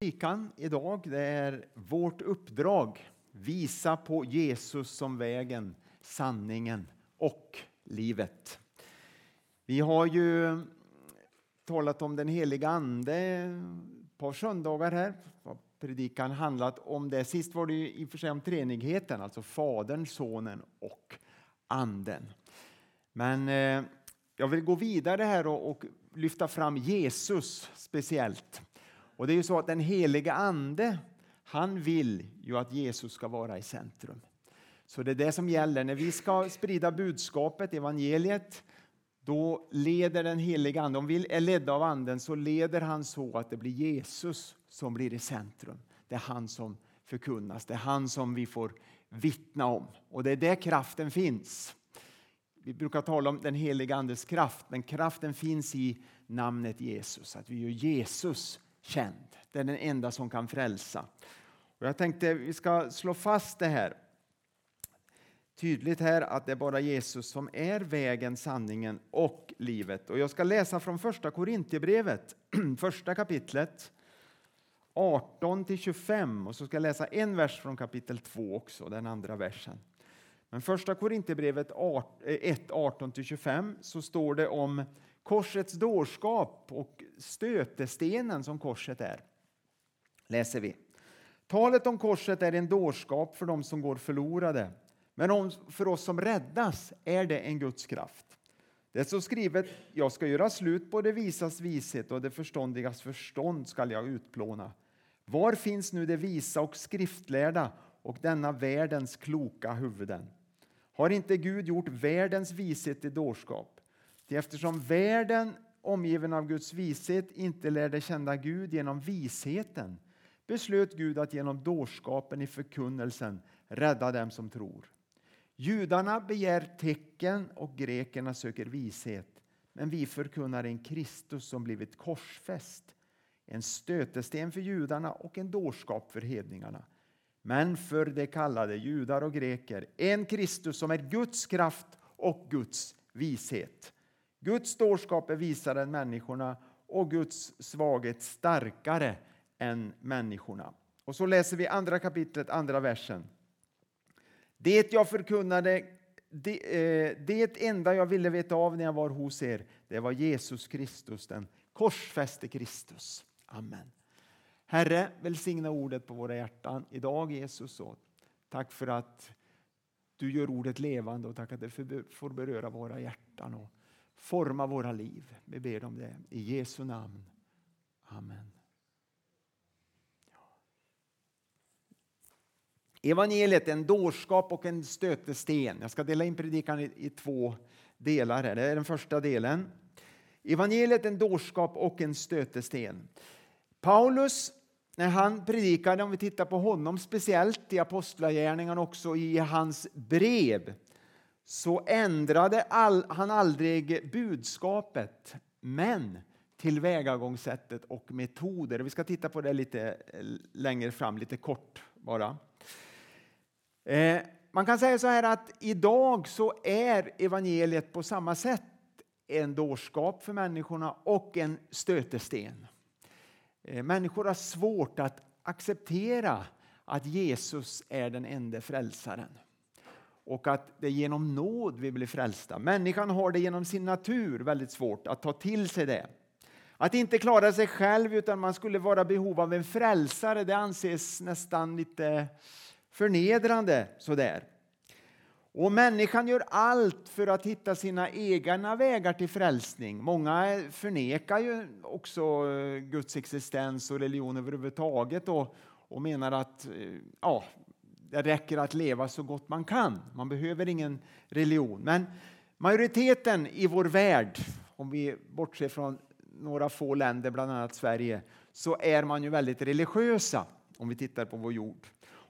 Predikan idag det är vårt uppdrag. Visa på Jesus som vägen, sanningen och livet. Vi har ju talat om den heliga Ande ett par söndagar här. Predikan handlat om det. Sist var det i och för sig om treenigheten, alltså Fadern, Sonen och Anden. Men eh, jag vill gå vidare här och lyfta fram Jesus speciellt. Och det är ju så att den heliga Ande, han vill ju att Jesus ska vara i centrum. Så det är det som gäller. När vi ska sprida budskapet, evangeliet, då leder den heliga Ande, om vi är ledda av Anden, så leder han så att det blir Jesus som blir i centrum. Det är han som förkunnas, det är han som vi får vittna om. Och det är där kraften finns. Vi brukar tala om den heliga Andes kraft, men kraften finns i namnet Jesus, att vi gör Jesus känd. Det är den enda som kan frälsa. Och jag tänkte vi ska slå fast det här tydligt här att det är bara Jesus som är vägen, sanningen och livet. Och jag ska läsa från första Korintierbrevet, första kapitlet 18 till 25 och så ska jag läsa en vers från kapitel 2 också, den andra versen. Men första Korintierbrevet 1, 18 eh, till 25 så står det om korsets dårskap och stötestenen som korset är. Läser vi. Talet om korset är en dårskap för dem som går förlorade, men för oss som räddas är det en Guds kraft. Det är så skrivet, jag ska göra slut på det visas vishet och det förståndigas förstånd skall jag utplåna. Var finns nu det visa och skriftlärda och denna världens kloka huvuden? Har inte Gud gjort världens vishet till dårskap? Ty eftersom världen, omgiven av Guds vishet, inte lärde känna Gud genom visheten beslöt Gud att genom dårskapen i förkunnelsen rädda dem som tror. Judarna begär tecken och grekerna söker vishet, men vi förkunnar en Kristus som blivit korsfäst, en stötesten för judarna och en dårskap för hedningarna. Men för de kallade judar och greker en Kristus som är Guds kraft och Guds vishet. Guds dårskap är visare än människorna och Guds svaghet starkare än människorna. Och så läser vi andra kapitlet, andra versen. Det jag förkunnade, det, eh, det enda jag ville veta av när jag var hos er, det var Jesus Kristus, den korsfäste Kristus. Amen. Herre, välsigna ordet på våra hjärtan idag Jesus. Och tack för att du gör ordet levande och tack att det får beröra våra hjärtan och forma våra liv. Vi ber om det i Jesu namn. Amen. Evangeliet är en dårskap och en stötesten. Jag ska dela in predikan i, i två delar. Här. Det är den första delen. Evangeliet är en dårskap och en stötesten. Paulus, när han predikade, om vi tittar på honom speciellt i Apostlagärningarna också i hans brev, så ändrade all, han aldrig budskapet, men tillvägagångssättet och metoder. Vi ska titta på det lite eh, längre fram, lite kort bara. Eh, man kan säga så här att idag så är evangeliet på samma sätt en dårskap för människorna och en stötesten. Eh, människor har svårt att acceptera att Jesus är den enda frälsaren och att det är genom nåd vi blir frälsta. Människan har det genom sin natur väldigt svårt att ta till sig det. Att inte klara sig själv utan man skulle vara behov av en frälsare det anses nästan lite förnedrande sådär. Och människan gör allt för att hitta sina egna vägar till frälsning. Många förnekar ju också eh, Guds existens och religion överhuvudtaget och, och menar att eh, ja, det räcker att leva så gott man kan. Man behöver ingen religion. Men majoriteten i vår värld, om vi bortser från några få länder, bland annat Sverige, så är man ju väldigt religiösa om vi tittar på vår jord.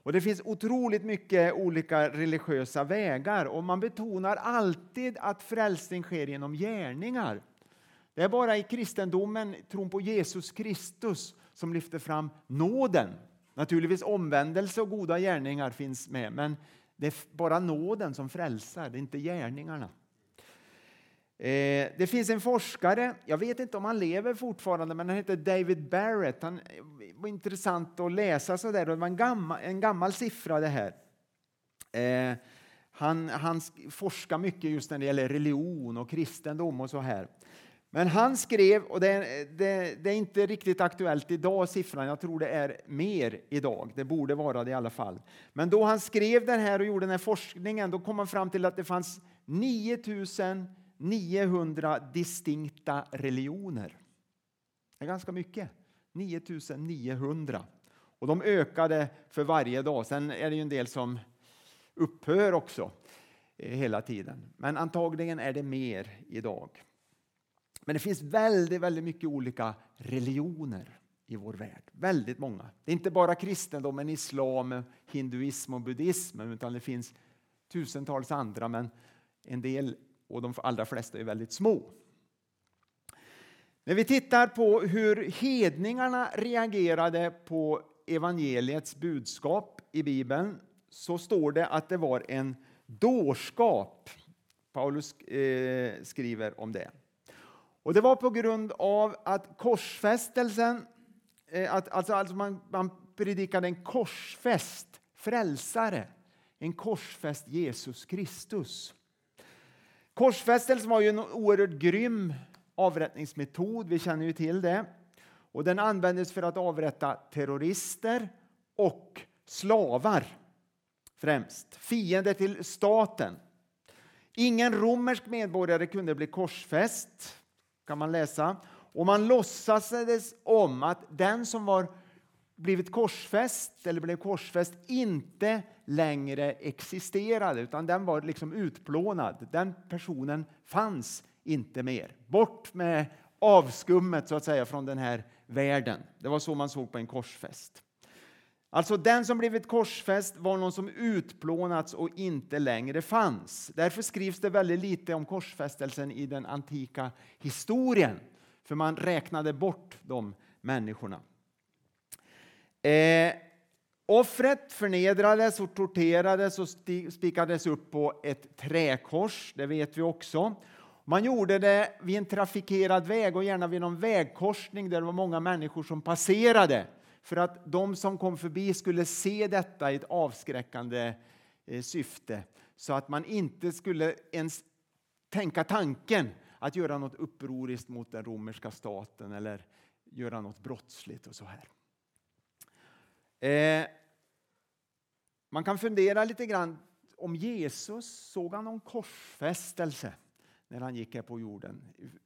Och Det finns otroligt mycket olika religiösa vägar och man betonar alltid att frälsning sker genom gärningar. Det är bara i kristendomen, tron på Jesus Kristus, som lyfter fram nåden. Naturligtvis omvändelse och goda gärningar finns med, men det är bara nåden som frälsar, det är inte gärningarna. Eh, det finns en forskare, jag vet inte om han lever fortfarande, men han heter David Barrett. Han eh, var intressant att läsa så där. Det var en gammal, en gammal siffra det här. Eh, han, han forskar mycket just när det gäller religion och kristendom och så här. Men han skrev, och det, det, det, är inte riktigt aktuellt idag siffran, jag tror det är mer idag, det borde vara det i alla fall. Men då han skrev den här och gjorde den här forskningen, då kom han fram till att det fanns 9900 distinkta religioner. Det är ganska mycket, 9900. Och de ökade för varje dag. Sen är det ju en del som upphör också eh, hela tiden. Men antagligen är det mer idag. Men det finns väldigt, väldigt mycket olika religioner i vår värld. Väldigt många. Det är inte bara kristendomen, islam, hinduism och buddhism utan det finns tusentals andra, men en del och de allra flesta är väldigt små. När vi tittar på hur hedningarna reagerade på evangeliets budskap i Bibeln så står det att det var en dårskap. Paulus eh, skriver om det. Och Det var på grund av att korsfästelsen, eh, att, alltså, alltså man, man predikade en korsfäst frälsare, en korsfäst Jesus Kristus. Korsfästelsen var ju en oerhört grym avrättningsmetod, vi känner ju till det. Och Den användes för att avrätta terrorister och slavar främst, fiender till staten. Ingen romersk medborgare kunde bli korsfäst, kan man läsa. Och man låtsades om att den som var blivit korsfäst eller blev korsfäst inte längre existerade, utan den var liksom utplånad. Den personen fanns inte mer. Bort med avskummet så att säga från den här världen. Det var så man såg på en korsfäst. Alltså den som blivit korsfäst var någon som utplånats och inte längre fanns. Därför skrivs det väldigt lite om korsfästelsen i den antika historien, för man räknade bort de människorna. Eh, offret förnedrades och torterades och spikades upp på ett träkors, det vet vi också. Man gjorde det vid en trafikerad väg och gärna vid någon vägkorsning där det var många människor som passerade för att de som kom förbi skulle se detta i ett avskräckande eh, syfte så att man inte skulle ens tänka tanken att göra något upproriskt mot den romerska staten eller göra något brottsligt och så här. Eh, man kan fundera lite grann om Jesus såg han någon korsfästelse när han gick här på jorden,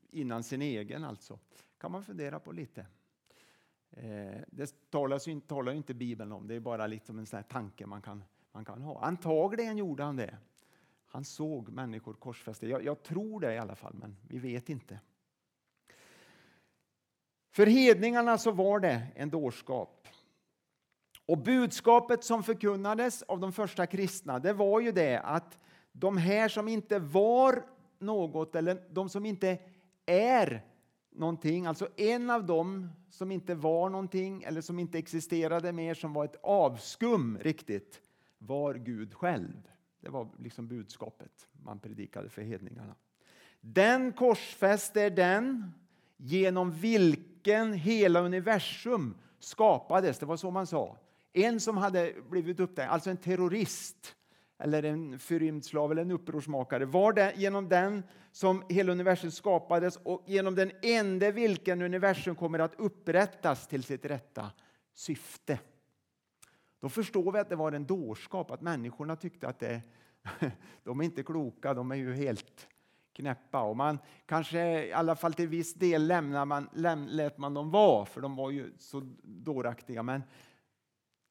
innan sin egen alltså. kan man fundera på lite. Eh, det talas ju, talar inte Bibeln om, det är bara liksom en sån tanke man kan, man kan ha. Antagligen gjorde han det. Han såg människor korsfästa. Jag, jag tror det i alla fall, men vi vet inte. För hedningarna så var det en dårskap. Och budskapet som förkunnades av de första kristna, det var ju det att de här som inte var något, eller de som inte är någonting, alltså en av dem som inte var någonting eller som inte existerade mer, som var ett avskum riktigt, var Gud själv. Det var liksom budskapet man predikade för hedningarna. Den korsfäste den genom vilken hela universum skapades. Det var så man sa. En som hade blivit upptäckt, alltså en terrorist eller en förrymd slav eller en upprorsmakare, var det genom den som hela universum skapades och genom den enda vilken universum kommer att upprättas till sitt rätta syfte. Då förstår vi att det var en dårskap, att människorna tyckte att det, de är inte kloka, de är ju helt knäppa. Och man kanske i alla fall till viss del lämnar man, läm, lät man dem vara, för de var ju så dåraktiga. Men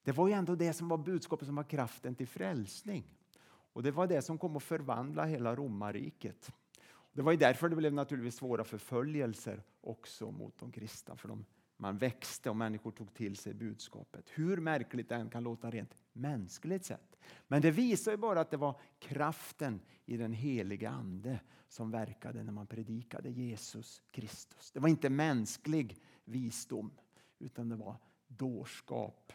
det var ju ändå det som var budskapet som var kraften till frälsning. Och Det var det som kom att förvandla hela romarriket. Det var därför det blev naturligtvis svåra förföljelser också mot de kristna. För de, man växte och människor tog till sig budskapet. Hur märkligt det än kan låta rent mänskligt sett. Men det visar ju bara att det var kraften i den heliga Ande som verkade när man predikade Jesus Kristus. Det var inte mänsklig visdom utan det var dårskap.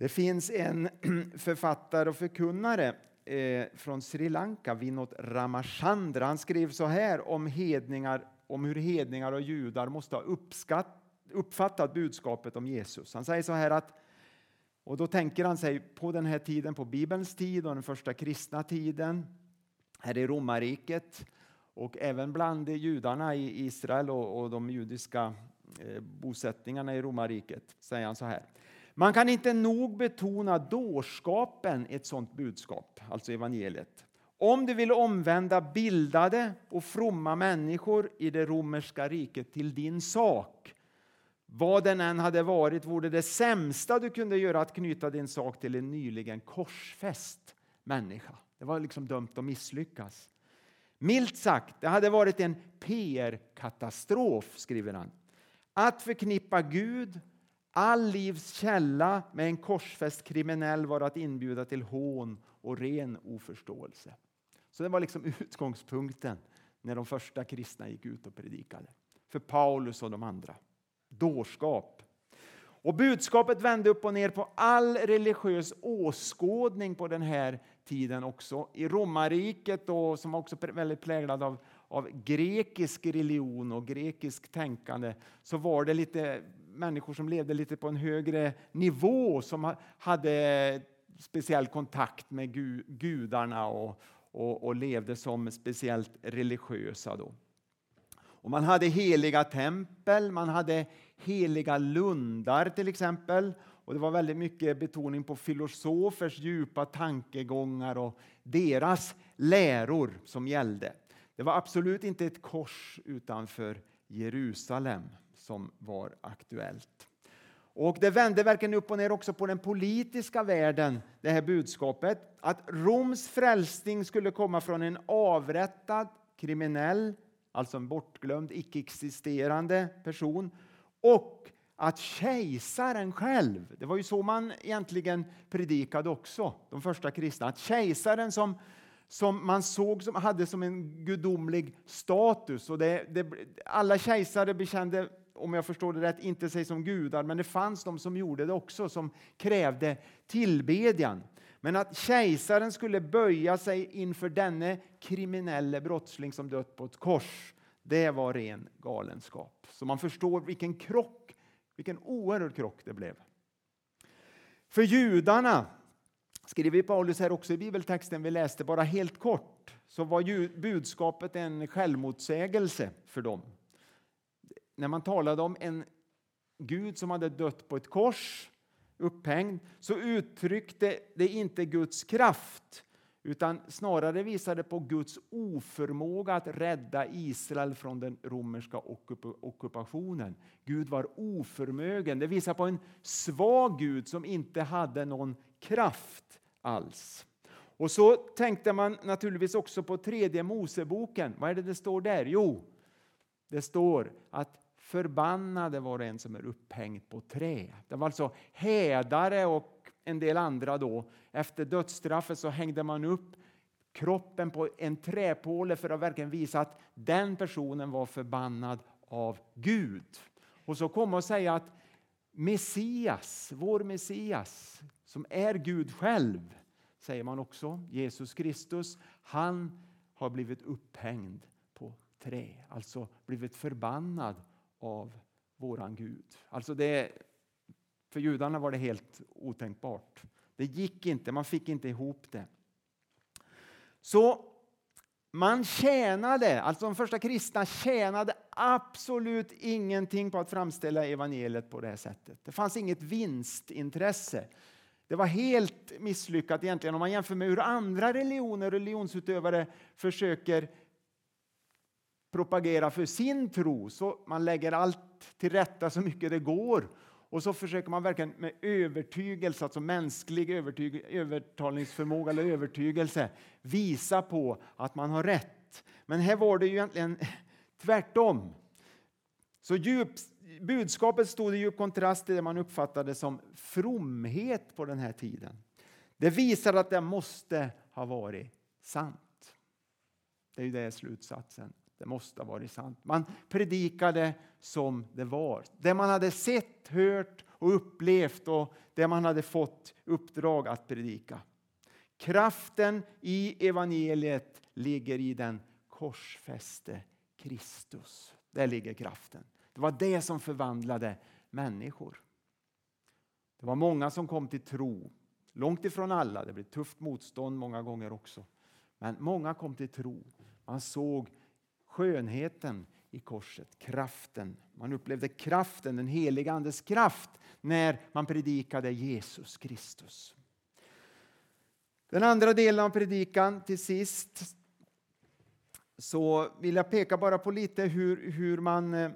Det finns en författare och förkunnare eh, från Sri Lanka, Vinod Ramachandra. Han skrev så här om, hedningar, om hur hedningar och judar måste ha uppskatt, uppfattat budskapet om Jesus. Han säger så här att och då tänker han sig på den här tiden, på Bibelns tid och den första kristna tiden här i romarriket och även bland judarna i Israel och, och de judiska eh, bosättningarna i romarriket säger han så här. Man kan inte nog betona dårskapen i ett sådant budskap, alltså evangeliet. Om du vill omvända bildade och fromma människor i det romerska riket till din sak, vad den än hade varit, vore det sämsta du kunde göra att knyta din sak till en nyligen korsfäst människa. Det var liksom dömt att misslyckas. Milt sagt, det hade varit en PR-katastrof, skriver han. Att förknippa Gud, all livs källa, med en korsfäst kriminell var att inbjuda till hån och ren oförståelse. Så det var liksom utgångspunkten när de första kristna gick ut och predikade. För Paulus och de andra. Dårskap. Och budskapet vände upp och ner på all religiös åskådning på den här tiden också. I romarriket, som också är väldigt präglad av, av grekisk religion och grekisk tänkande, så var det lite människor som levde lite på en högre nivå som hade speciell kontakt med gudarna och, och, och levde som speciellt religiösa. Då. Och man hade heliga tempel, man hade heliga lundar till exempel. Och Det var väldigt mycket betoning på filosofers djupa tankegångar och deras läror som gällde. Det var absolut inte ett kors utanför Jerusalem som var aktuellt. Och Det vände verkligen upp och ner också på den politiska världen, det här budskapet. Att Roms frälsning skulle komma från en avrättad kriminell, alltså en bortglömd, icke-existerande person och att kejsaren själv, det var ju så man egentligen predikade också, de första kristna, att kejsaren som, som man såg som hade som en gudomlig status. Och det, det, alla kejsare bekände, om jag förstår det rätt, inte sig som gudar, men det fanns de som gjorde det också, som krävde tillbedjan. Men att kejsaren skulle böja sig inför denne kriminelle brottsling som dött på ett kors, det var ren galenskap. Så man förstår vilken krock, vilken oerhörd krock det blev. För judarna, skriver Paulus här också i bibeltexten vi läste bara helt kort, så var budskapet en självmotsägelse för dem. När man talade om en Gud som hade dött på ett kors, upphängd, så uttryckte det inte Guds kraft utan snarare visade på Guds oförmåga att rädda Israel från den romerska ockupationen. Gud var oförmögen. Det visar på en svag Gud som inte hade någon kraft alls. Och så tänkte man naturligtvis också på tredje Moseboken. Vad är det det står där? Jo, det står att förbannade var en som är upphängd på trä. Det var alltså hädare och en del andra då. Efter dödsstraffet så hängde man upp kroppen på en träpåle för att verkligen visa att den personen var förbannad av Gud. Och så komma och säga att Messias, vår Messias, som är Gud själv, säger man också, Jesus Kristus, han har blivit upphängd på trä, alltså blivit förbannad av våran Gud. Alltså det för judarna var det helt otänkbart. Det gick inte, man fick inte ihop det. Så man tjänade, alltså de första kristna tjänade absolut ingenting på att framställa evangeliet på det här sättet. Det fanns inget vinstintresse. Det var helt misslyckat egentligen om man jämför med hur andra religioner och religionsutövare försöker propagera för sin tro. Så man lägger allt till rätta så mycket det går och så försöker man verkligen med övertygelse, alltså mänsklig övertyg, övertalningsförmåga eller övertygelse, visa på att man har rätt. Men här var det ju egentligen tvärtom. Så djup, budskapet stod i djup kontrast till det man uppfattade som fromhet på den här tiden. Det visar att det måste ha varit sant. Det är ju det slutsatsen. Det måste ha varit sant. Man predikade som det var. Det man hade sett, hört och upplevt och det man hade fått uppdrag att predika. Kraften i evangeliet ligger i den korsfäste Kristus. Där ligger kraften. Det var det som förvandlade människor. Det var många som kom till tro. Långt ifrån alla, det blev tufft motstånd många gånger också. Men många kom till tro. Man såg skönheten i korset, kraften. Man upplevde kraften, den heliga Andes kraft när man predikade Jesus Kristus. Den andra delen av predikan till sist så vill jag peka bara på lite hur, hur man eh,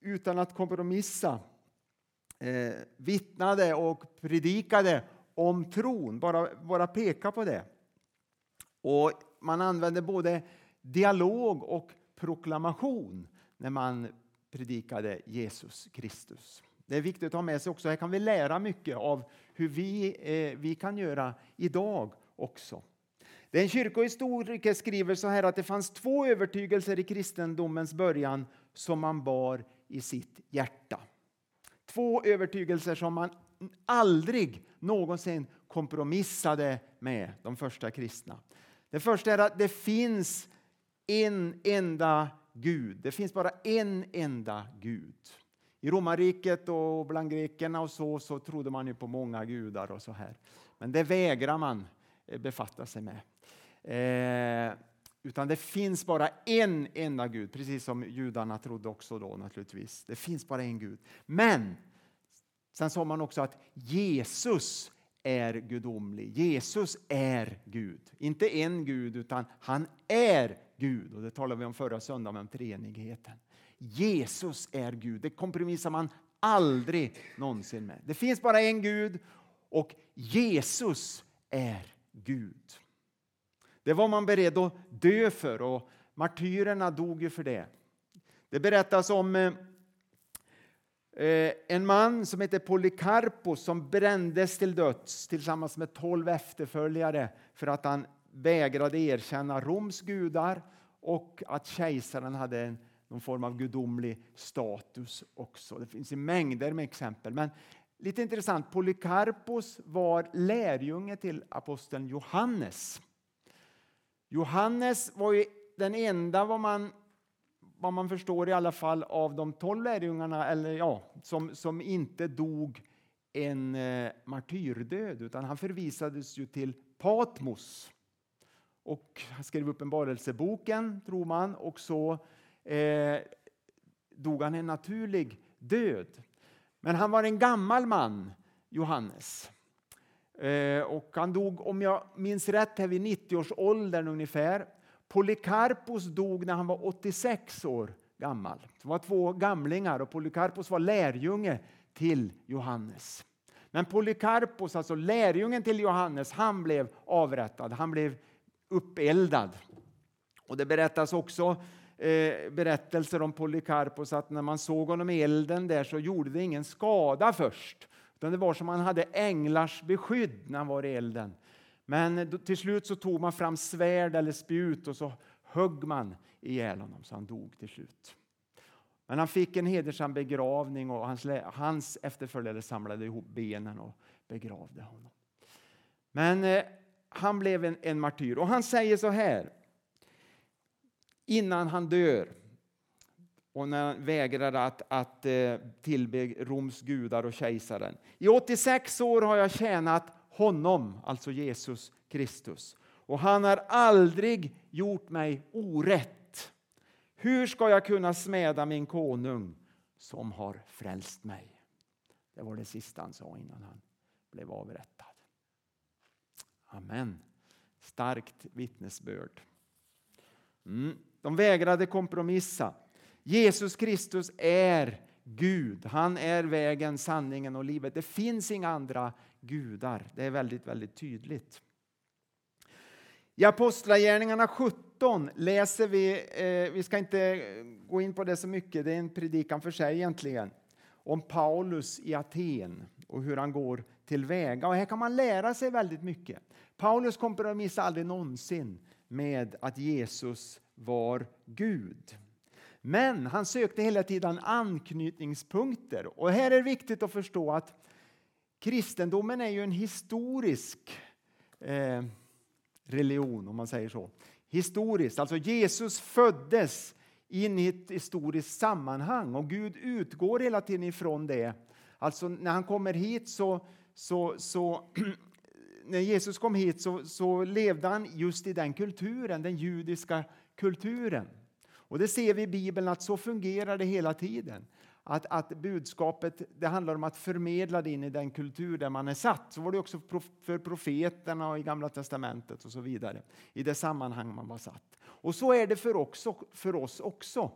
utan att kompromissa eh, vittnade och predikade om tron, bara, bara peka på det. Och man använde både dialog och proklamation när man predikade Jesus Kristus. Det är viktigt att ha med sig också. Här kan vi lära mycket av hur vi, eh, vi kan göra idag också. Den kyrkohistoriker skriver så här att det fanns två övertygelser i kristendomens början som man bar i sitt hjärta. Två övertygelser som man aldrig någonsin kompromissade med de första kristna. Det första är att det finns en enda Gud. Det finns bara en enda Gud. I romarriket och bland grekerna och så, så trodde man ju på många gudar och så här. Men det vägrar man eh, befatta sig med. Eh, utan det finns bara en enda Gud, precis som judarna trodde också då naturligtvis. Det finns bara en Gud. Men sen sa man också att Jesus är gudomlig. Jesus är Gud. Inte en Gud, utan han är Gud. Och Det talade vi om förra söndagen, om treenigheten. Jesus är Gud. Det kompromissar man aldrig någonsin med. Det finns bara en Gud och Jesus är Gud. Det var man beredd att dö för och martyrerna dog ju för det. Det berättas om eh, Eh, en man som heter Polycarpos som brändes till döds tillsammans med tolv efterföljare för att han vägrade erkänna Roms gudar och att kejsaren hade en, någon form av gudomlig status också. Det finns mängder med exempel. Men lite intressant, Polycarpos var lärjunge till aposteln Johannes. Johannes var ju den enda, vad man, vad man förstår i alla fall, av de tolv lärjungarna eller ja, som, som inte dog en eh, martyrdöd, utan han förvisades ju till Patmos och han skrev Uppenbarelseboken, tror man, och så eh, dog han en naturlig död. Men han var en gammal man, Johannes. Eh, och han dog, om jag minns rätt, här vid 90-årsåldern ungefär. Polycarpos dog när han var 86 år gammal. Det var två gamlingar och Polycarpos var lärjunge till Johannes. Men Polycarpos, alltså lärjungen till Johannes, han blev avrättad. Han blev uppeldad. Och det berättas också eh, berättelser om Polycarpos att när man såg honom i elden där så gjorde det ingen skada först. Utan det var som han hade änglars beskydd när han var i elden. Men till slut så tog man fram svärd eller spjut och så högg man ihjäl honom så han dog till slut. Men han fick en hedersam begravning och hans, hans efterföljare samlade ihop benen och begravde honom. Men eh, han blev en, en martyr och han säger så här innan han dör och när han vägrar att, att eh, tillbe Roms gudar och kejsaren. I 86 år har jag tjänat honom, alltså Jesus Kristus. Och han har aldrig gjort mig orätt. Hur ska jag kunna smäda min konung som har frälst mig? Det var det sista han sa innan han blev avrättad. Amen. Starkt vittnesbörd. Mm. De vägrade kompromissa. Jesus Kristus är Gud. Han är vägen, sanningen och livet. Det finns inga andra gudar. Det är väldigt, väldigt tydligt. I Apostlagärningarna 17 läser vi, eh, vi ska inte gå in på det så mycket, det är en predikan för sig egentligen, om Paulus i Aten och hur han går tillväga. Och här kan man lära sig väldigt mycket. Paulus kompromissade aldrig någonsin med att Jesus var Gud. Men han sökte hela tiden anknytningspunkter. Och här är det viktigt att förstå att kristendomen är ju en historisk eh, religion, om man säger så. Historiskt, alltså Jesus föddes in i ett historiskt sammanhang och Gud utgår hela tiden ifrån det. Alltså när han kommer hit så, så, så när Jesus kom hit så, så levde han just i den kulturen, den judiska kulturen. Och det ser vi i Bibeln att så fungerar det hela tiden. Att, att budskapet det handlar om att förmedla det in i den kultur där man är satt. Så var det också för profeterna och i Gamla testamentet och så vidare. I det sammanhang man var satt. Och så är det för, också, för oss också.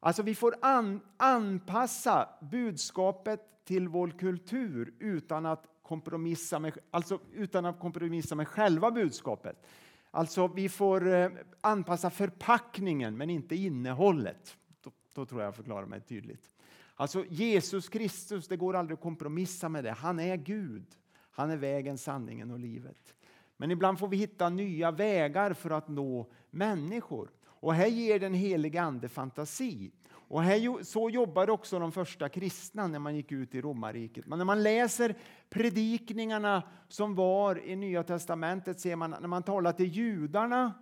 Alltså vi får an, anpassa budskapet till vår kultur utan att kompromissa med, alltså utan att kompromissa med själva budskapet. Alltså vi får eh, anpassa förpackningen men inte innehållet. Då, då tror jag jag förklarar mig tydligt. Alltså Jesus Kristus, det går aldrig att kompromissa med det. Han är Gud. Han är vägen, sanningen och livet. Men ibland får vi hitta nya vägar för att nå människor. Och här ger den helige Ande fantasi. Och här, så jobbade också de första kristna när man gick ut i romarriket. Men när man läser predikningarna som var i Nya testamentet ser man när man talar till judarna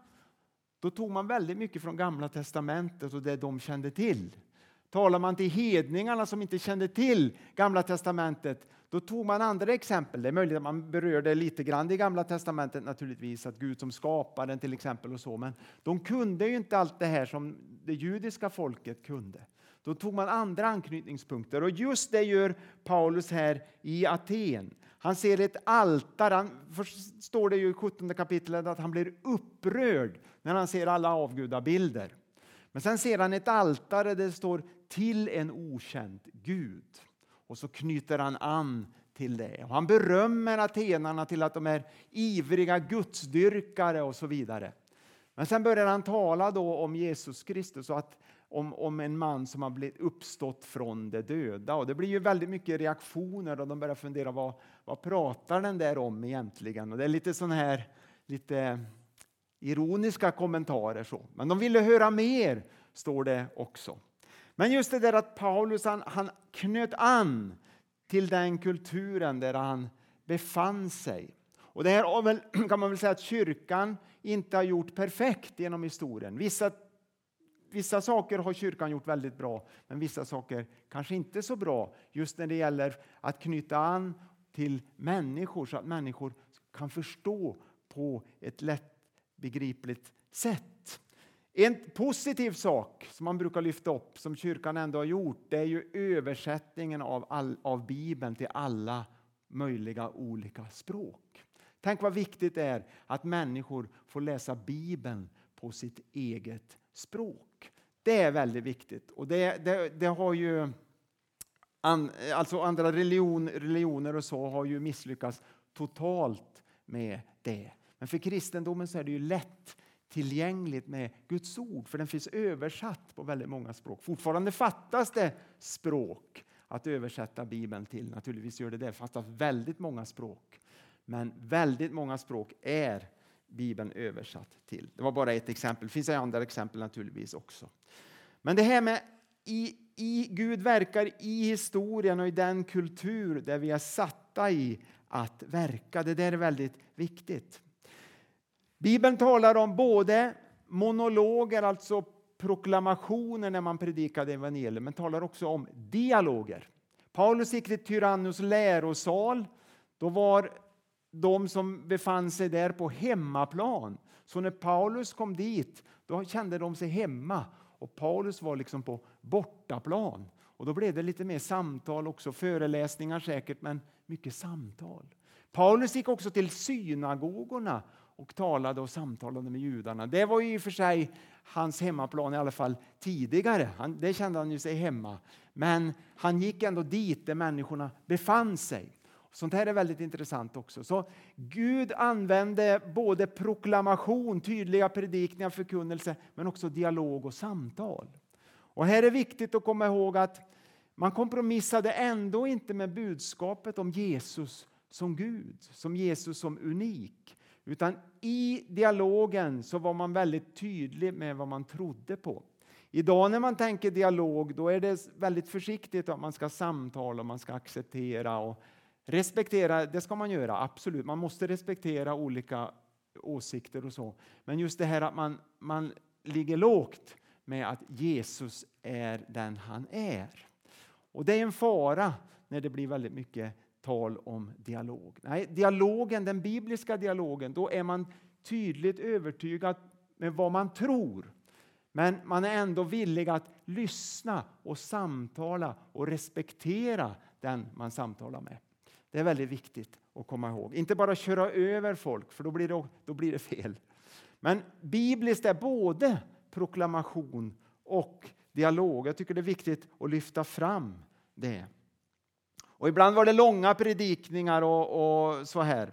då tog man väldigt mycket från Gamla testamentet och det de kände till. Talar man till hedningarna som inte kände till Gamla testamentet då tog man andra exempel. Det är möjligt att man berörde lite grann i Gamla testamentet naturligtvis, att Gud som skaparen till exempel och så, men de kunde ju inte allt det här som det judiska folket kunde. Då tog man andra anknytningspunkter och just det gör Paulus här i Aten. Han ser ett altare. Han, först står det ju i 17 kapitlet att han blir upprörd när han ser alla avgudabilder. Men sen ser han ett altare där det står till en okänd Gud. Och så knyter han an till det. Och han berömmer atenarna till att de är ivriga gudsdyrkare och så vidare. Men sen börjar han tala då om Jesus Kristus och att, om, om en man som har blivit uppstått från de döda. Och det blir ju väldigt mycket reaktioner och de börjar fundera vad, vad pratar den där om egentligen? Och det är lite sån här lite ironiska kommentarer. Så. Men de ville höra mer, står det också. Men just det där att Paulus han, han knöt an till den kulturen där han befann sig. Och det här väl, kan man väl säga att kyrkan inte har gjort perfekt genom historien. Vissa, vissa saker har kyrkan gjort väldigt bra, men vissa saker kanske inte så bra. Just när det gäller att knyta an till människor så att människor kan förstå på ett lätt begripligt sätt. En positiv sak som man brukar lyfta upp, som kyrkan ändå har gjort, det är ju översättningen av, all, av Bibeln till alla möjliga olika språk. Tänk vad viktigt det är att människor får läsa Bibeln på sitt eget språk. Det är väldigt viktigt. Och det, det, det har ju... An, alltså andra religion, religioner och så har ju misslyckats totalt med det. Men för kristendomen så är det ju lätt tillgängligt med Guds ord, för den finns översatt på väldigt många språk. Fortfarande fattas det språk att översätta Bibeln till. Naturligtvis gör det det, fattas väldigt många språk. Men väldigt många språk är Bibeln översatt till. Det var bara ett exempel. Det finns andra exempel naturligtvis också. Men det här med i, i Gud verkar i historien och i den kultur där vi är satta i att verka. Det där är väldigt viktigt. Bibeln talar om både monologer, alltså proklamationer när man predikade evangeliet, men talar också om dialoger. Paulus gick till Tyrannus lärosal. Då var de som befann sig där på hemmaplan. Så när Paulus kom dit, då kände de sig hemma. Och Paulus var liksom på bortaplan. Och då blev det lite mer samtal också, föreläsningar säkert, men mycket samtal. Paulus gick också till synagogorna och talade och samtalade med judarna. Det var ju i och för sig hans hemmaplan i alla fall tidigare. Han, det kände han ju sig hemma. Men han gick ändå dit där människorna befann sig. Sånt här är väldigt intressant också. Så Gud använde både proklamation, tydliga predikningar, förkunnelse, men också dialog och samtal. Och här är viktigt att komma ihåg att man kompromissade ändå inte med budskapet om Jesus som Gud, som Jesus som unik. Utan i dialogen så var man väldigt tydlig med vad man trodde på. Idag när man tänker dialog då är det väldigt försiktigt att man ska samtala och man ska acceptera och Respektera, det ska man göra, absolut. Man måste respektera olika åsikter och så. Men just det här att man, man ligger lågt med att Jesus är den han är. Och det är en fara när det blir väldigt mycket tal om dialog. Nej, dialogen, den bibliska dialogen, då är man tydligt övertygad med vad man tror. Men man är ändå villig att lyssna och samtala och respektera den man samtalar med. Det är väldigt viktigt att komma ihåg. Inte bara köra över folk, för då blir det, då blir det fel. Men bibliskt är både proklamation och dialog. Jag tycker det är viktigt att lyfta fram det. Och ibland var det långa predikningar och, och så här.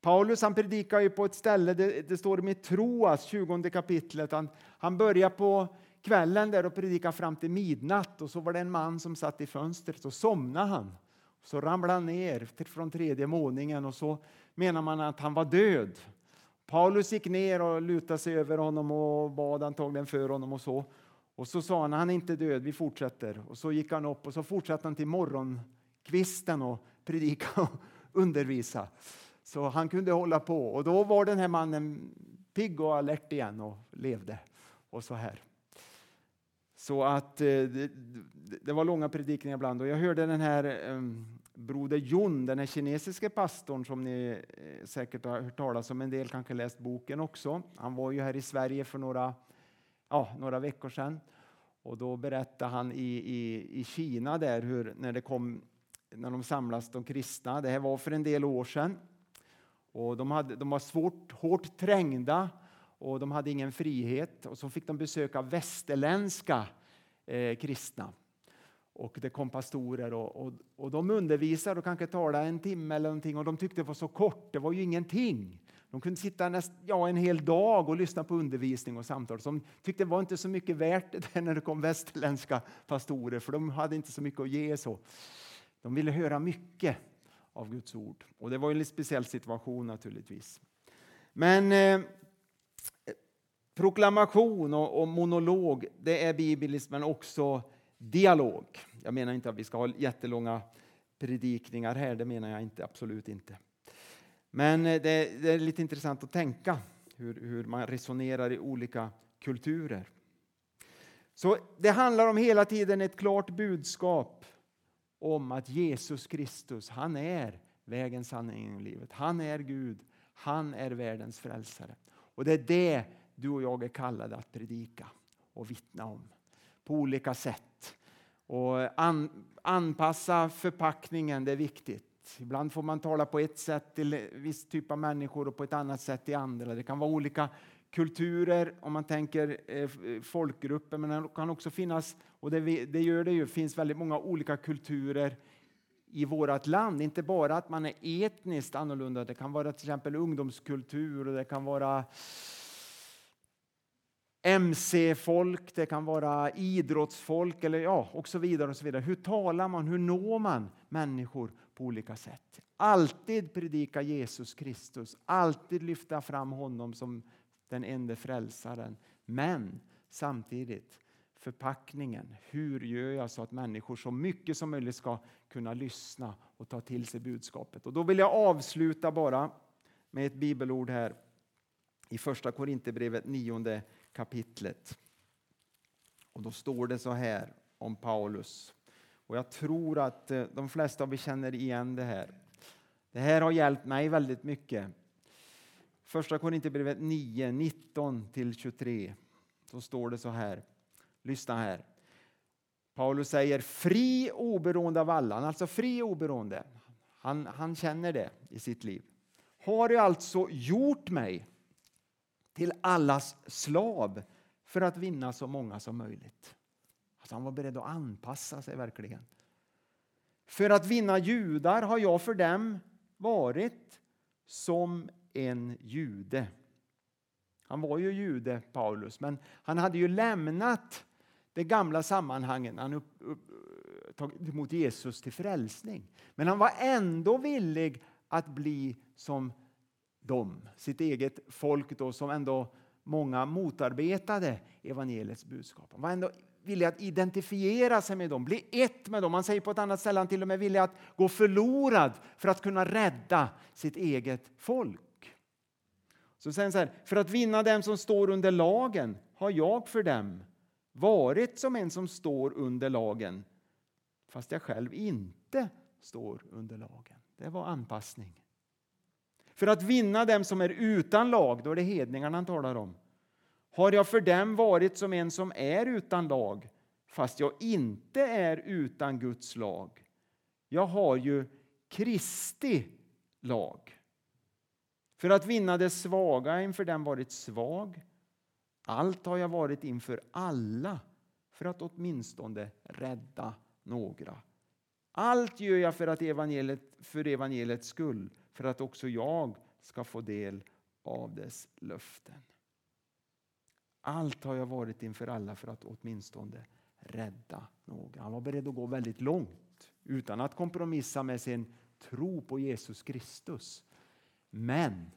Paulus han predikar ju på ett ställe, det, det står i Troas, 20 kapitlet. Han, han börjar på kvällen där och predikar fram till midnatt och så var det en man som satt i fönstret och somnade han. Så ramlade han ner från tredje våningen och så menar man att han var död. Paulus gick ner och lutade sig över honom och bad antagligen för honom och så. Och så sa han, han är inte död, vi fortsätter. Och så gick han upp och så fortsatte han till morgon kvisten och predika och undervisa. Så han kunde hålla på och då var den här mannen pigg och alert igen och levde. Och så här. Så att eh, det, det, var långa predikningar ibland och jag hörde den här um, broder Jon, den här kinesiske pastorn som ni eh, säkert har hört talas om, en del kanske läst boken också. Han var ju här i Sverige för några, ja, några veckor sedan och då berättade han i, i, i Kina där hur när det kom när de samlas de kristna. Det här var för en del år sedan. Och de, hade, de var svårt, hårt trängda och de hade ingen frihet. Och så fick de besöka västerländska eh, kristna. Och det kom pastorer och, och, och de undervisade och kanske talade en timme eller någonting och de tyckte det var så kort, det var ju ingenting. De kunde sitta näst, ja, en hel dag och lyssna på undervisning och samtal. Så de tyckte det var inte så mycket värt det när det kom västerländska pastorer för de hade inte så mycket att ge. så. De ville höra mycket av Guds ord. Och det var en speciell situation naturligtvis. Men eh, proklamation och, och, monolog, det är bibliskt men också dialog. Jag menar inte att vi ska ha jättelånga predikningar här, det menar jag inte, absolut inte. Men eh, det, det är lite intressant att tänka hur, hur man resonerar i olika kulturer. Så det handlar om hela tiden ett klart budskap om att Jesus Kristus, han är vägen, sanningen och livet. Han är Gud, han är världens frälsare. Och det är det du och jag är kallade att predika och vittna om på olika sätt. Och an, anpassa förpackningen, det är viktigt. Ibland får man tala på ett sätt till en viss typ av människor och på ett annat sätt till andra. Det kan vara olika kulturer, om man tänker eh, folkgrupper, men det kan också finnas, och det, det gör det ju, finns väldigt många olika kulturer i vårt land. Inte bara att man är etniskt annorlunda, det kan vara till exempel ungdomskultur och det kan vara MC-folk, det kan vara idrottsfolk eller ja, och så vidare. och så vidare. Hur talar man? Hur når man människor på olika sätt? Alltid predika Jesus Kristus, alltid lyfta fram honom som den enda frälsaren. Men samtidigt förpackningen. Hur gör jag så att människor så mycket som möjligt ska kunna lyssna och ta till sig budskapet? Och då vill jag avsluta bara med ett bibelord här i första Korinthierbrevet nionde kapitlet. Och då står det så här om Paulus. Och jag tror att eh, de flesta av er känner igen det här. Det här har hjälpt mig väldigt mycket Första Korinthierbrevet 9, 19-23. Så står det så här. Lyssna här. Paulus säger fri oberoende av alla, alltså fri oberoende. Han, han känner det i sitt liv. Har jag alltså gjort mig till allas slav för att vinna så många som möjligt. Alltså han var beredd att anpassa sig verkligen. För att vinna judar har jag för dem varit som en jude. Han var ju jude, Paulus, men han hade ju lämnat det gamla sammanhanget han upp, upp, tagit emot Jesus till frälsning. Men han var ändå villig att bli som dem, sitt eget folk då, som ändå många motarbetade evangeliets budskap. Han var ändå villig att identifiera sig med dem, bli ett med dem. Han säger på ett annat ställe han till och med villig att gå förlorad för att kunna rädda sitt eget folk. Så säger så här, för att vinna dem som står under lagen har jag för dem varit som en som står under lagen fast jag själv inte står under lagen. Det var anpassning. För att vinna dem som är utan lag, då är det hedningarna han talar om, har jag för dem varit som en som är utan lag, fast jag inte är utan Guds lag. Jag har ju Kristi lag. För att vinna det svaga inför den varit svag. Allt har jag varit inför alla för att åtminstone rädda några. Allt gör jag för, att evangeliet, för evangeliets skull, för att också jag ska få del av dess löften. Allt har jag varit inför alla för att åtminstone rädda några. Han var beredd att gå väldigt långt utan att kompromissa med sin tro på Jesus Kristus. Men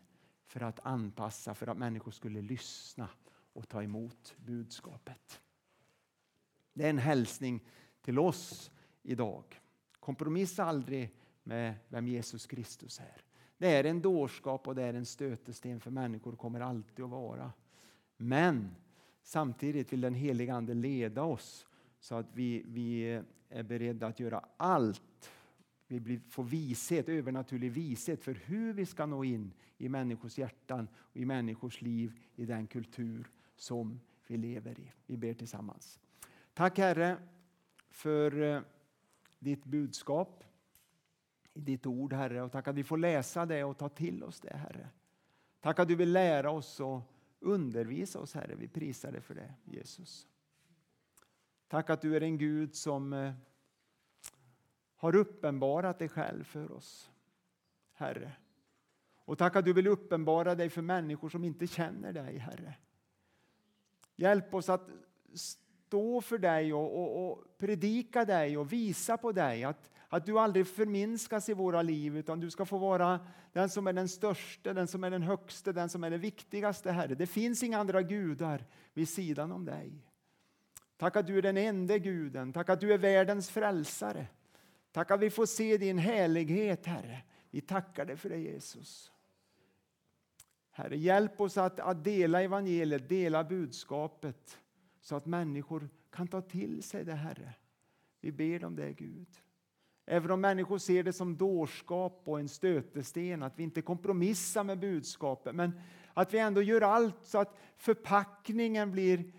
för att anpassa, för att människor skulle lyssna och ta emot budskapet. Det är en hälsning till oss idag. Kompromissa aldrig med vem Jesus Kristus är. Det är en dårskap och det är en stötesten för människor kommer alltid att vara. Men samtidigt vill den heliga Ande leda oss så att vi, vi är beredda att göra allt. Vi får vishet, övernaturlig vishet för hur vi ska nå in i människors hjärtan och i människors liv i den kultur som vi lever i. Vi ber tillsammans. Tack Herre för eh, ditt budskap i ditt ord Herre och tack att vi får läsa det och ta till oss det Herre. Tack att du vill lära oss och undervisa oss Herre. Vi prisar dig för det Jesus. Tack att du är en Gud som eh, har uppenbarat dig själv för oss Herre. Och tack att du vill uppenbara dig för människor som inte känner dig Herre. Hjälp oss att stå för dig och, och, och, predika dig och visa på dig. Att, att du aldrig förminskas i våra liv utan du ska få vara den som är den största, den som är den högste, den som är den viktigaste Herre. Det finns inga andra gudar vid sidan om dig. Tack att du är den enda guden, tack att du är världens frälsare. Tack att vi får se din härlighet Herre. Vi tackar dig för det Jesus. Herre, hjälp oss att, att dela evangeliet, dela budskapet så att människor kan ta till sig det, Herre. Vi ber om det, Gud. Även om människor ser det som dårskap och en stötesten, att vi inte kompromissar med budskapet, men att vi ändå gör allt så att förpackningen blir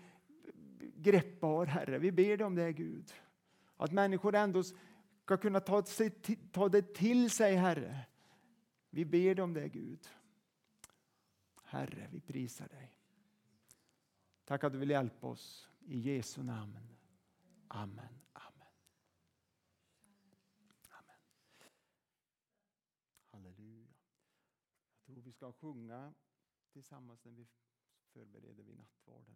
greppbar, Herre. Vi ber dig om det, Gud. Att människor ändå ska kunna ta, sig, ta det till sig, Herre. Vi ber dig om det, Gud. Herre, vi prisar dig. Tack att du vill hjälpa oss. I Jesu namn. Amen. Amen. Amen. Halleluja. Jag tror vi ska sjunga tillsammans när vi förbereder vid nattvarden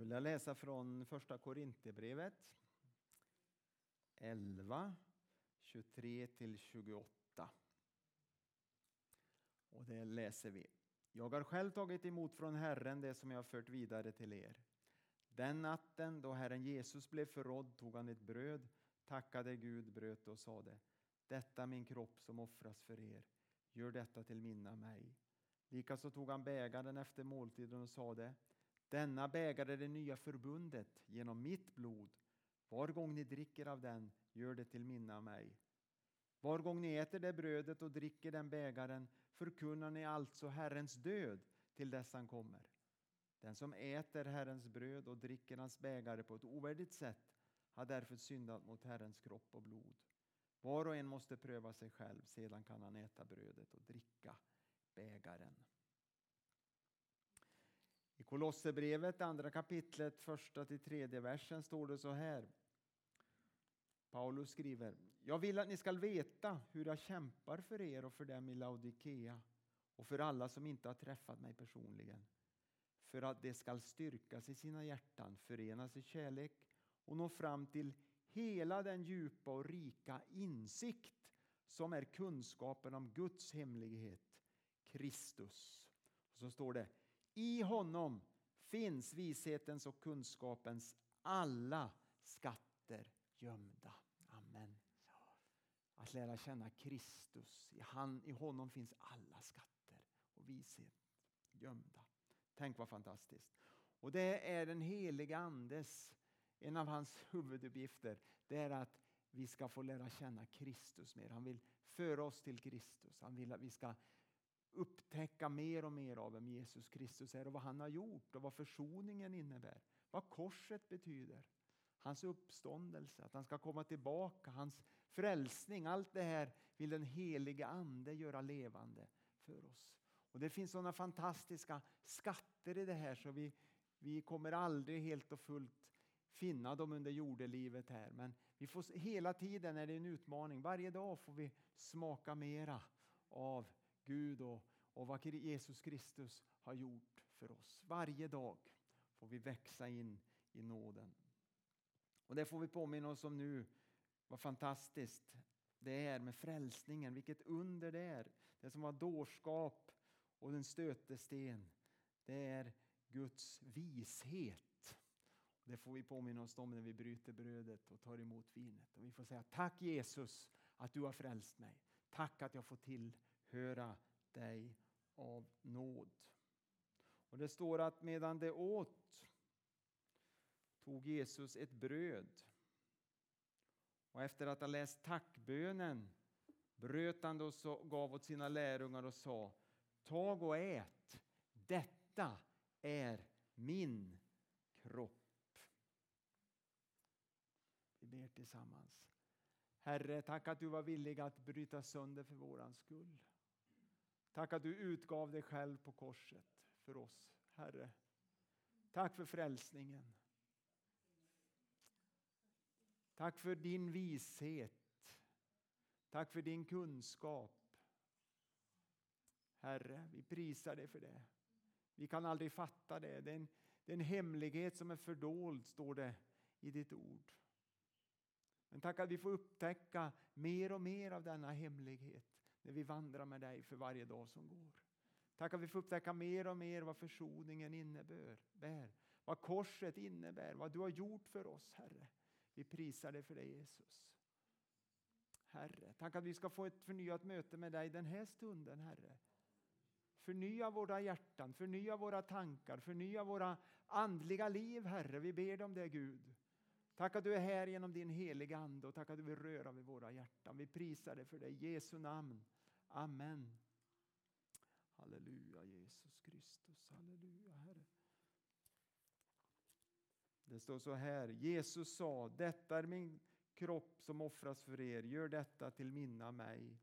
vill jag läsa från första Korinthierbrevet 11, 23-28. Och det läser vi. Jag har själv tagit emot från Herren det som jag har fört vidare till er. Den natten då Herren Jesus blev förrådd tog han ett bröd, tackade Gud, bröt och sade Detta min kropp som offras för er. Gör detta till minne av mig. Likaså tog han bägaren efter måltiden och sade denna bägare är det nya förbundet genom mitt blod. Var gång ni dricker av den, gör det till minne av mig. Var gång ni äter det brödet och dricker den bägaren förkunnar ni alltså Herrens död till dess han kommer. Den som äter Herrens bröd och dricker hans bägare på ett ovärdigt sätt har därför syndat mot Herrens kropp och blod. Var och en måste pröva sig själv, sedan kan han äta brödet och dricka bägaren. I Kolosserbrevet, andra kapitlet, första till tredje versen står det så här. Paulus skriver, jag vill att ni skall veta hur jag kämpar för er och för dem i Laodikea och för alla som inte har träffat mig personligen. För att de skall styrkas i sina hjärtan, förenas i kärlek och nå fram till hela den djupa och rika insikt som är kunskapen om Guds hemlighet, Kristus. Och så står det, i honom finns vishetens och kunskapens alla skatter gömda. Amen. Att lära känna Kristus, i, han, i honom finns alla skatter och vishet gömda. Tänk vad fantastiskt. Och det är den heliga Andes, en av hans huvuduppgifter, det är att vi ska få lära känna Kristus mer. Han vill föra oss till Kristus. Han vill att vi ska upptäcka mer och mer av vem Jesus Kristus är och vad han har gjort och vad försoningen innebär. Vad korset betyder. Hans uppståndelse, att han ska komma tillbaka, hans frälsning. Allt det här vill den helige Ande göra levande för oss. Och Det finns sådana fantastiska skatter i det här så vi, vi kommer aldrig helt och fullt finna dem under jordelivet här. Men vi får, hela tiden är det en utmaning. Varje dag får vi smaka mera av Gud och, och vad Jesus Kristus har gjort för oss. Varje dag får vi växa in i nåden. Och det får vi påminna oss om nu, vad fantastiskt det är med frälsningen, vilket under det är. Det som var dårskap och en stötesten, det är Guds vishet. Det får vi påminna oss om när vi bryter brödet och tar emot vinet. Och vi får säga tack Jesus att du har frälst mig. Tack att jag får höra dig av nåd. Och Det står att medan det åt tog Jesus ett bröd och efter att ha läst tackbönen bröt han och gav åt sina lärjungar och sa Tag och ät, detta är min kropp. Vi ber tillsammans. Herre, tack att du var villig att bryta sönder för våran skull. Tack att du utgav dig själv på korset för oss, Herre. Tack för frälsningen. Tack för din vishet. Tack för din kunskap. Herre, vi prisar dig för det. Vi kan aldrig fatta det. Det är en, det är en hemlighet som är fördold, står det i ditt ord. Men tack att vi får upptäcka mer och mer av denna hemlighet när vi vandrar med dig för varje dag som går. Tack att vi får upptäcka mer och mer vad försoningen innebär, vad korset innebär, vad du har gjort för oss, Herre. Vi prisar dig för det, Jesus. Herre, tack att vi ska få ett förnyat möte med dig den här stunden, Herre. Förnya våra hjärtan, förnya våra tankar, förnya våra andliga liv, Herre. Vi ber dig om det, Gud. Tack att du är här genom din heliga Ande och tack att du vill röra vid våra hjärtan. Vi prisar dig för det i Jesu namn. Amen. Halleluja, Jesus Kristus. Halleluja, Herre. Det står så här, Jesus sa, detta är min kropp som offras för er, gör detta till minne av mig.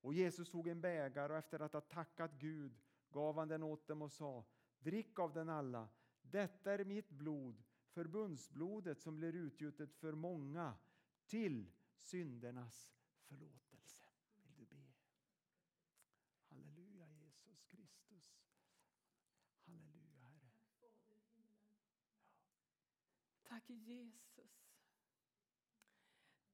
Och Jesus tog en bägare och efter att ha tackat Gud gav han den åt dem och sa, drick av den alla, detta är mitt blod, förbundsblodet som blir utgjutet för många till syndernas förlåtelse. Vill du be? Halleluja Jesus Kristus. Halleluja Herre. Tack Jesus.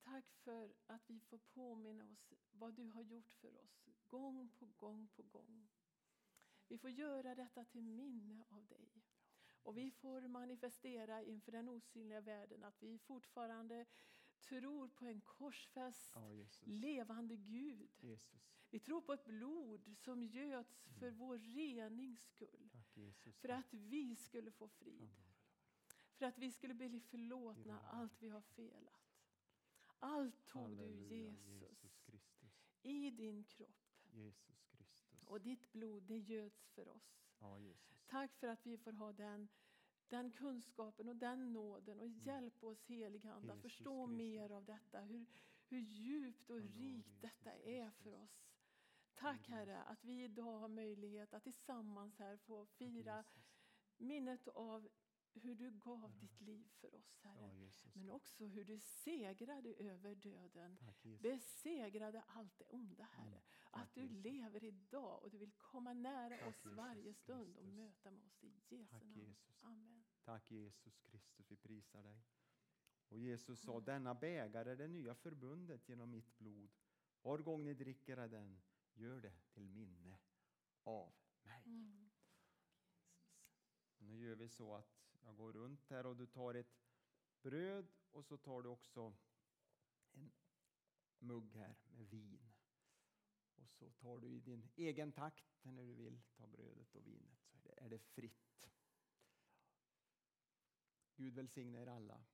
Tack för att vi får påminna oss vad du har gjort för oss, gång på gång på gång. Vi får göra detta till minne av dig. Och vi får manifestera inför den osynliga världen att vi fortfarande tror på en korsfäst, Jesus. levande Gud. Jesus. Vi tror på ett blod som göts för vår renings skull. Tack Jesus. För att vi skulle få frid. För att vi skulle bli förlåtna allt vi har felat. Allt tog du Halleluja, Jesus Kristus. i din kropp. Jesus. Och ditt blod det göds för oss. Ja. Tack för att vi får ha den, den kunskapen och den nåden. Och hjälp oss helige Ande att förstå Kristus. mer av detta. Hur, hur djupt och rikt detta är för oss. Tack Herre att vi idag har möjlighet att tillsammans här få fira minnet av hur du gav ditt liv för oss Herre. Men också hur du segrade över döden. Besegrade allt det onda Herre. Mm. Att du lever idag och du vill komma nära oss varje stund och möta med oss i Jesu namn. Jesus. Amen. Tack Jesus Kristus, vi prisar dig. Och Jesus sa, denna bägare är det nya förbundet genom mitt blod. Var gång ni dricker av den, gör det till minne av mig. Mm. Nu gör vi så att jag går runt här och du tar ett bröd och så tar du också en mugg här med vin. Och så tar du i din egen takt när du vill ta brödet och vinet så är det, är det fritt. Gud välsigne er alla.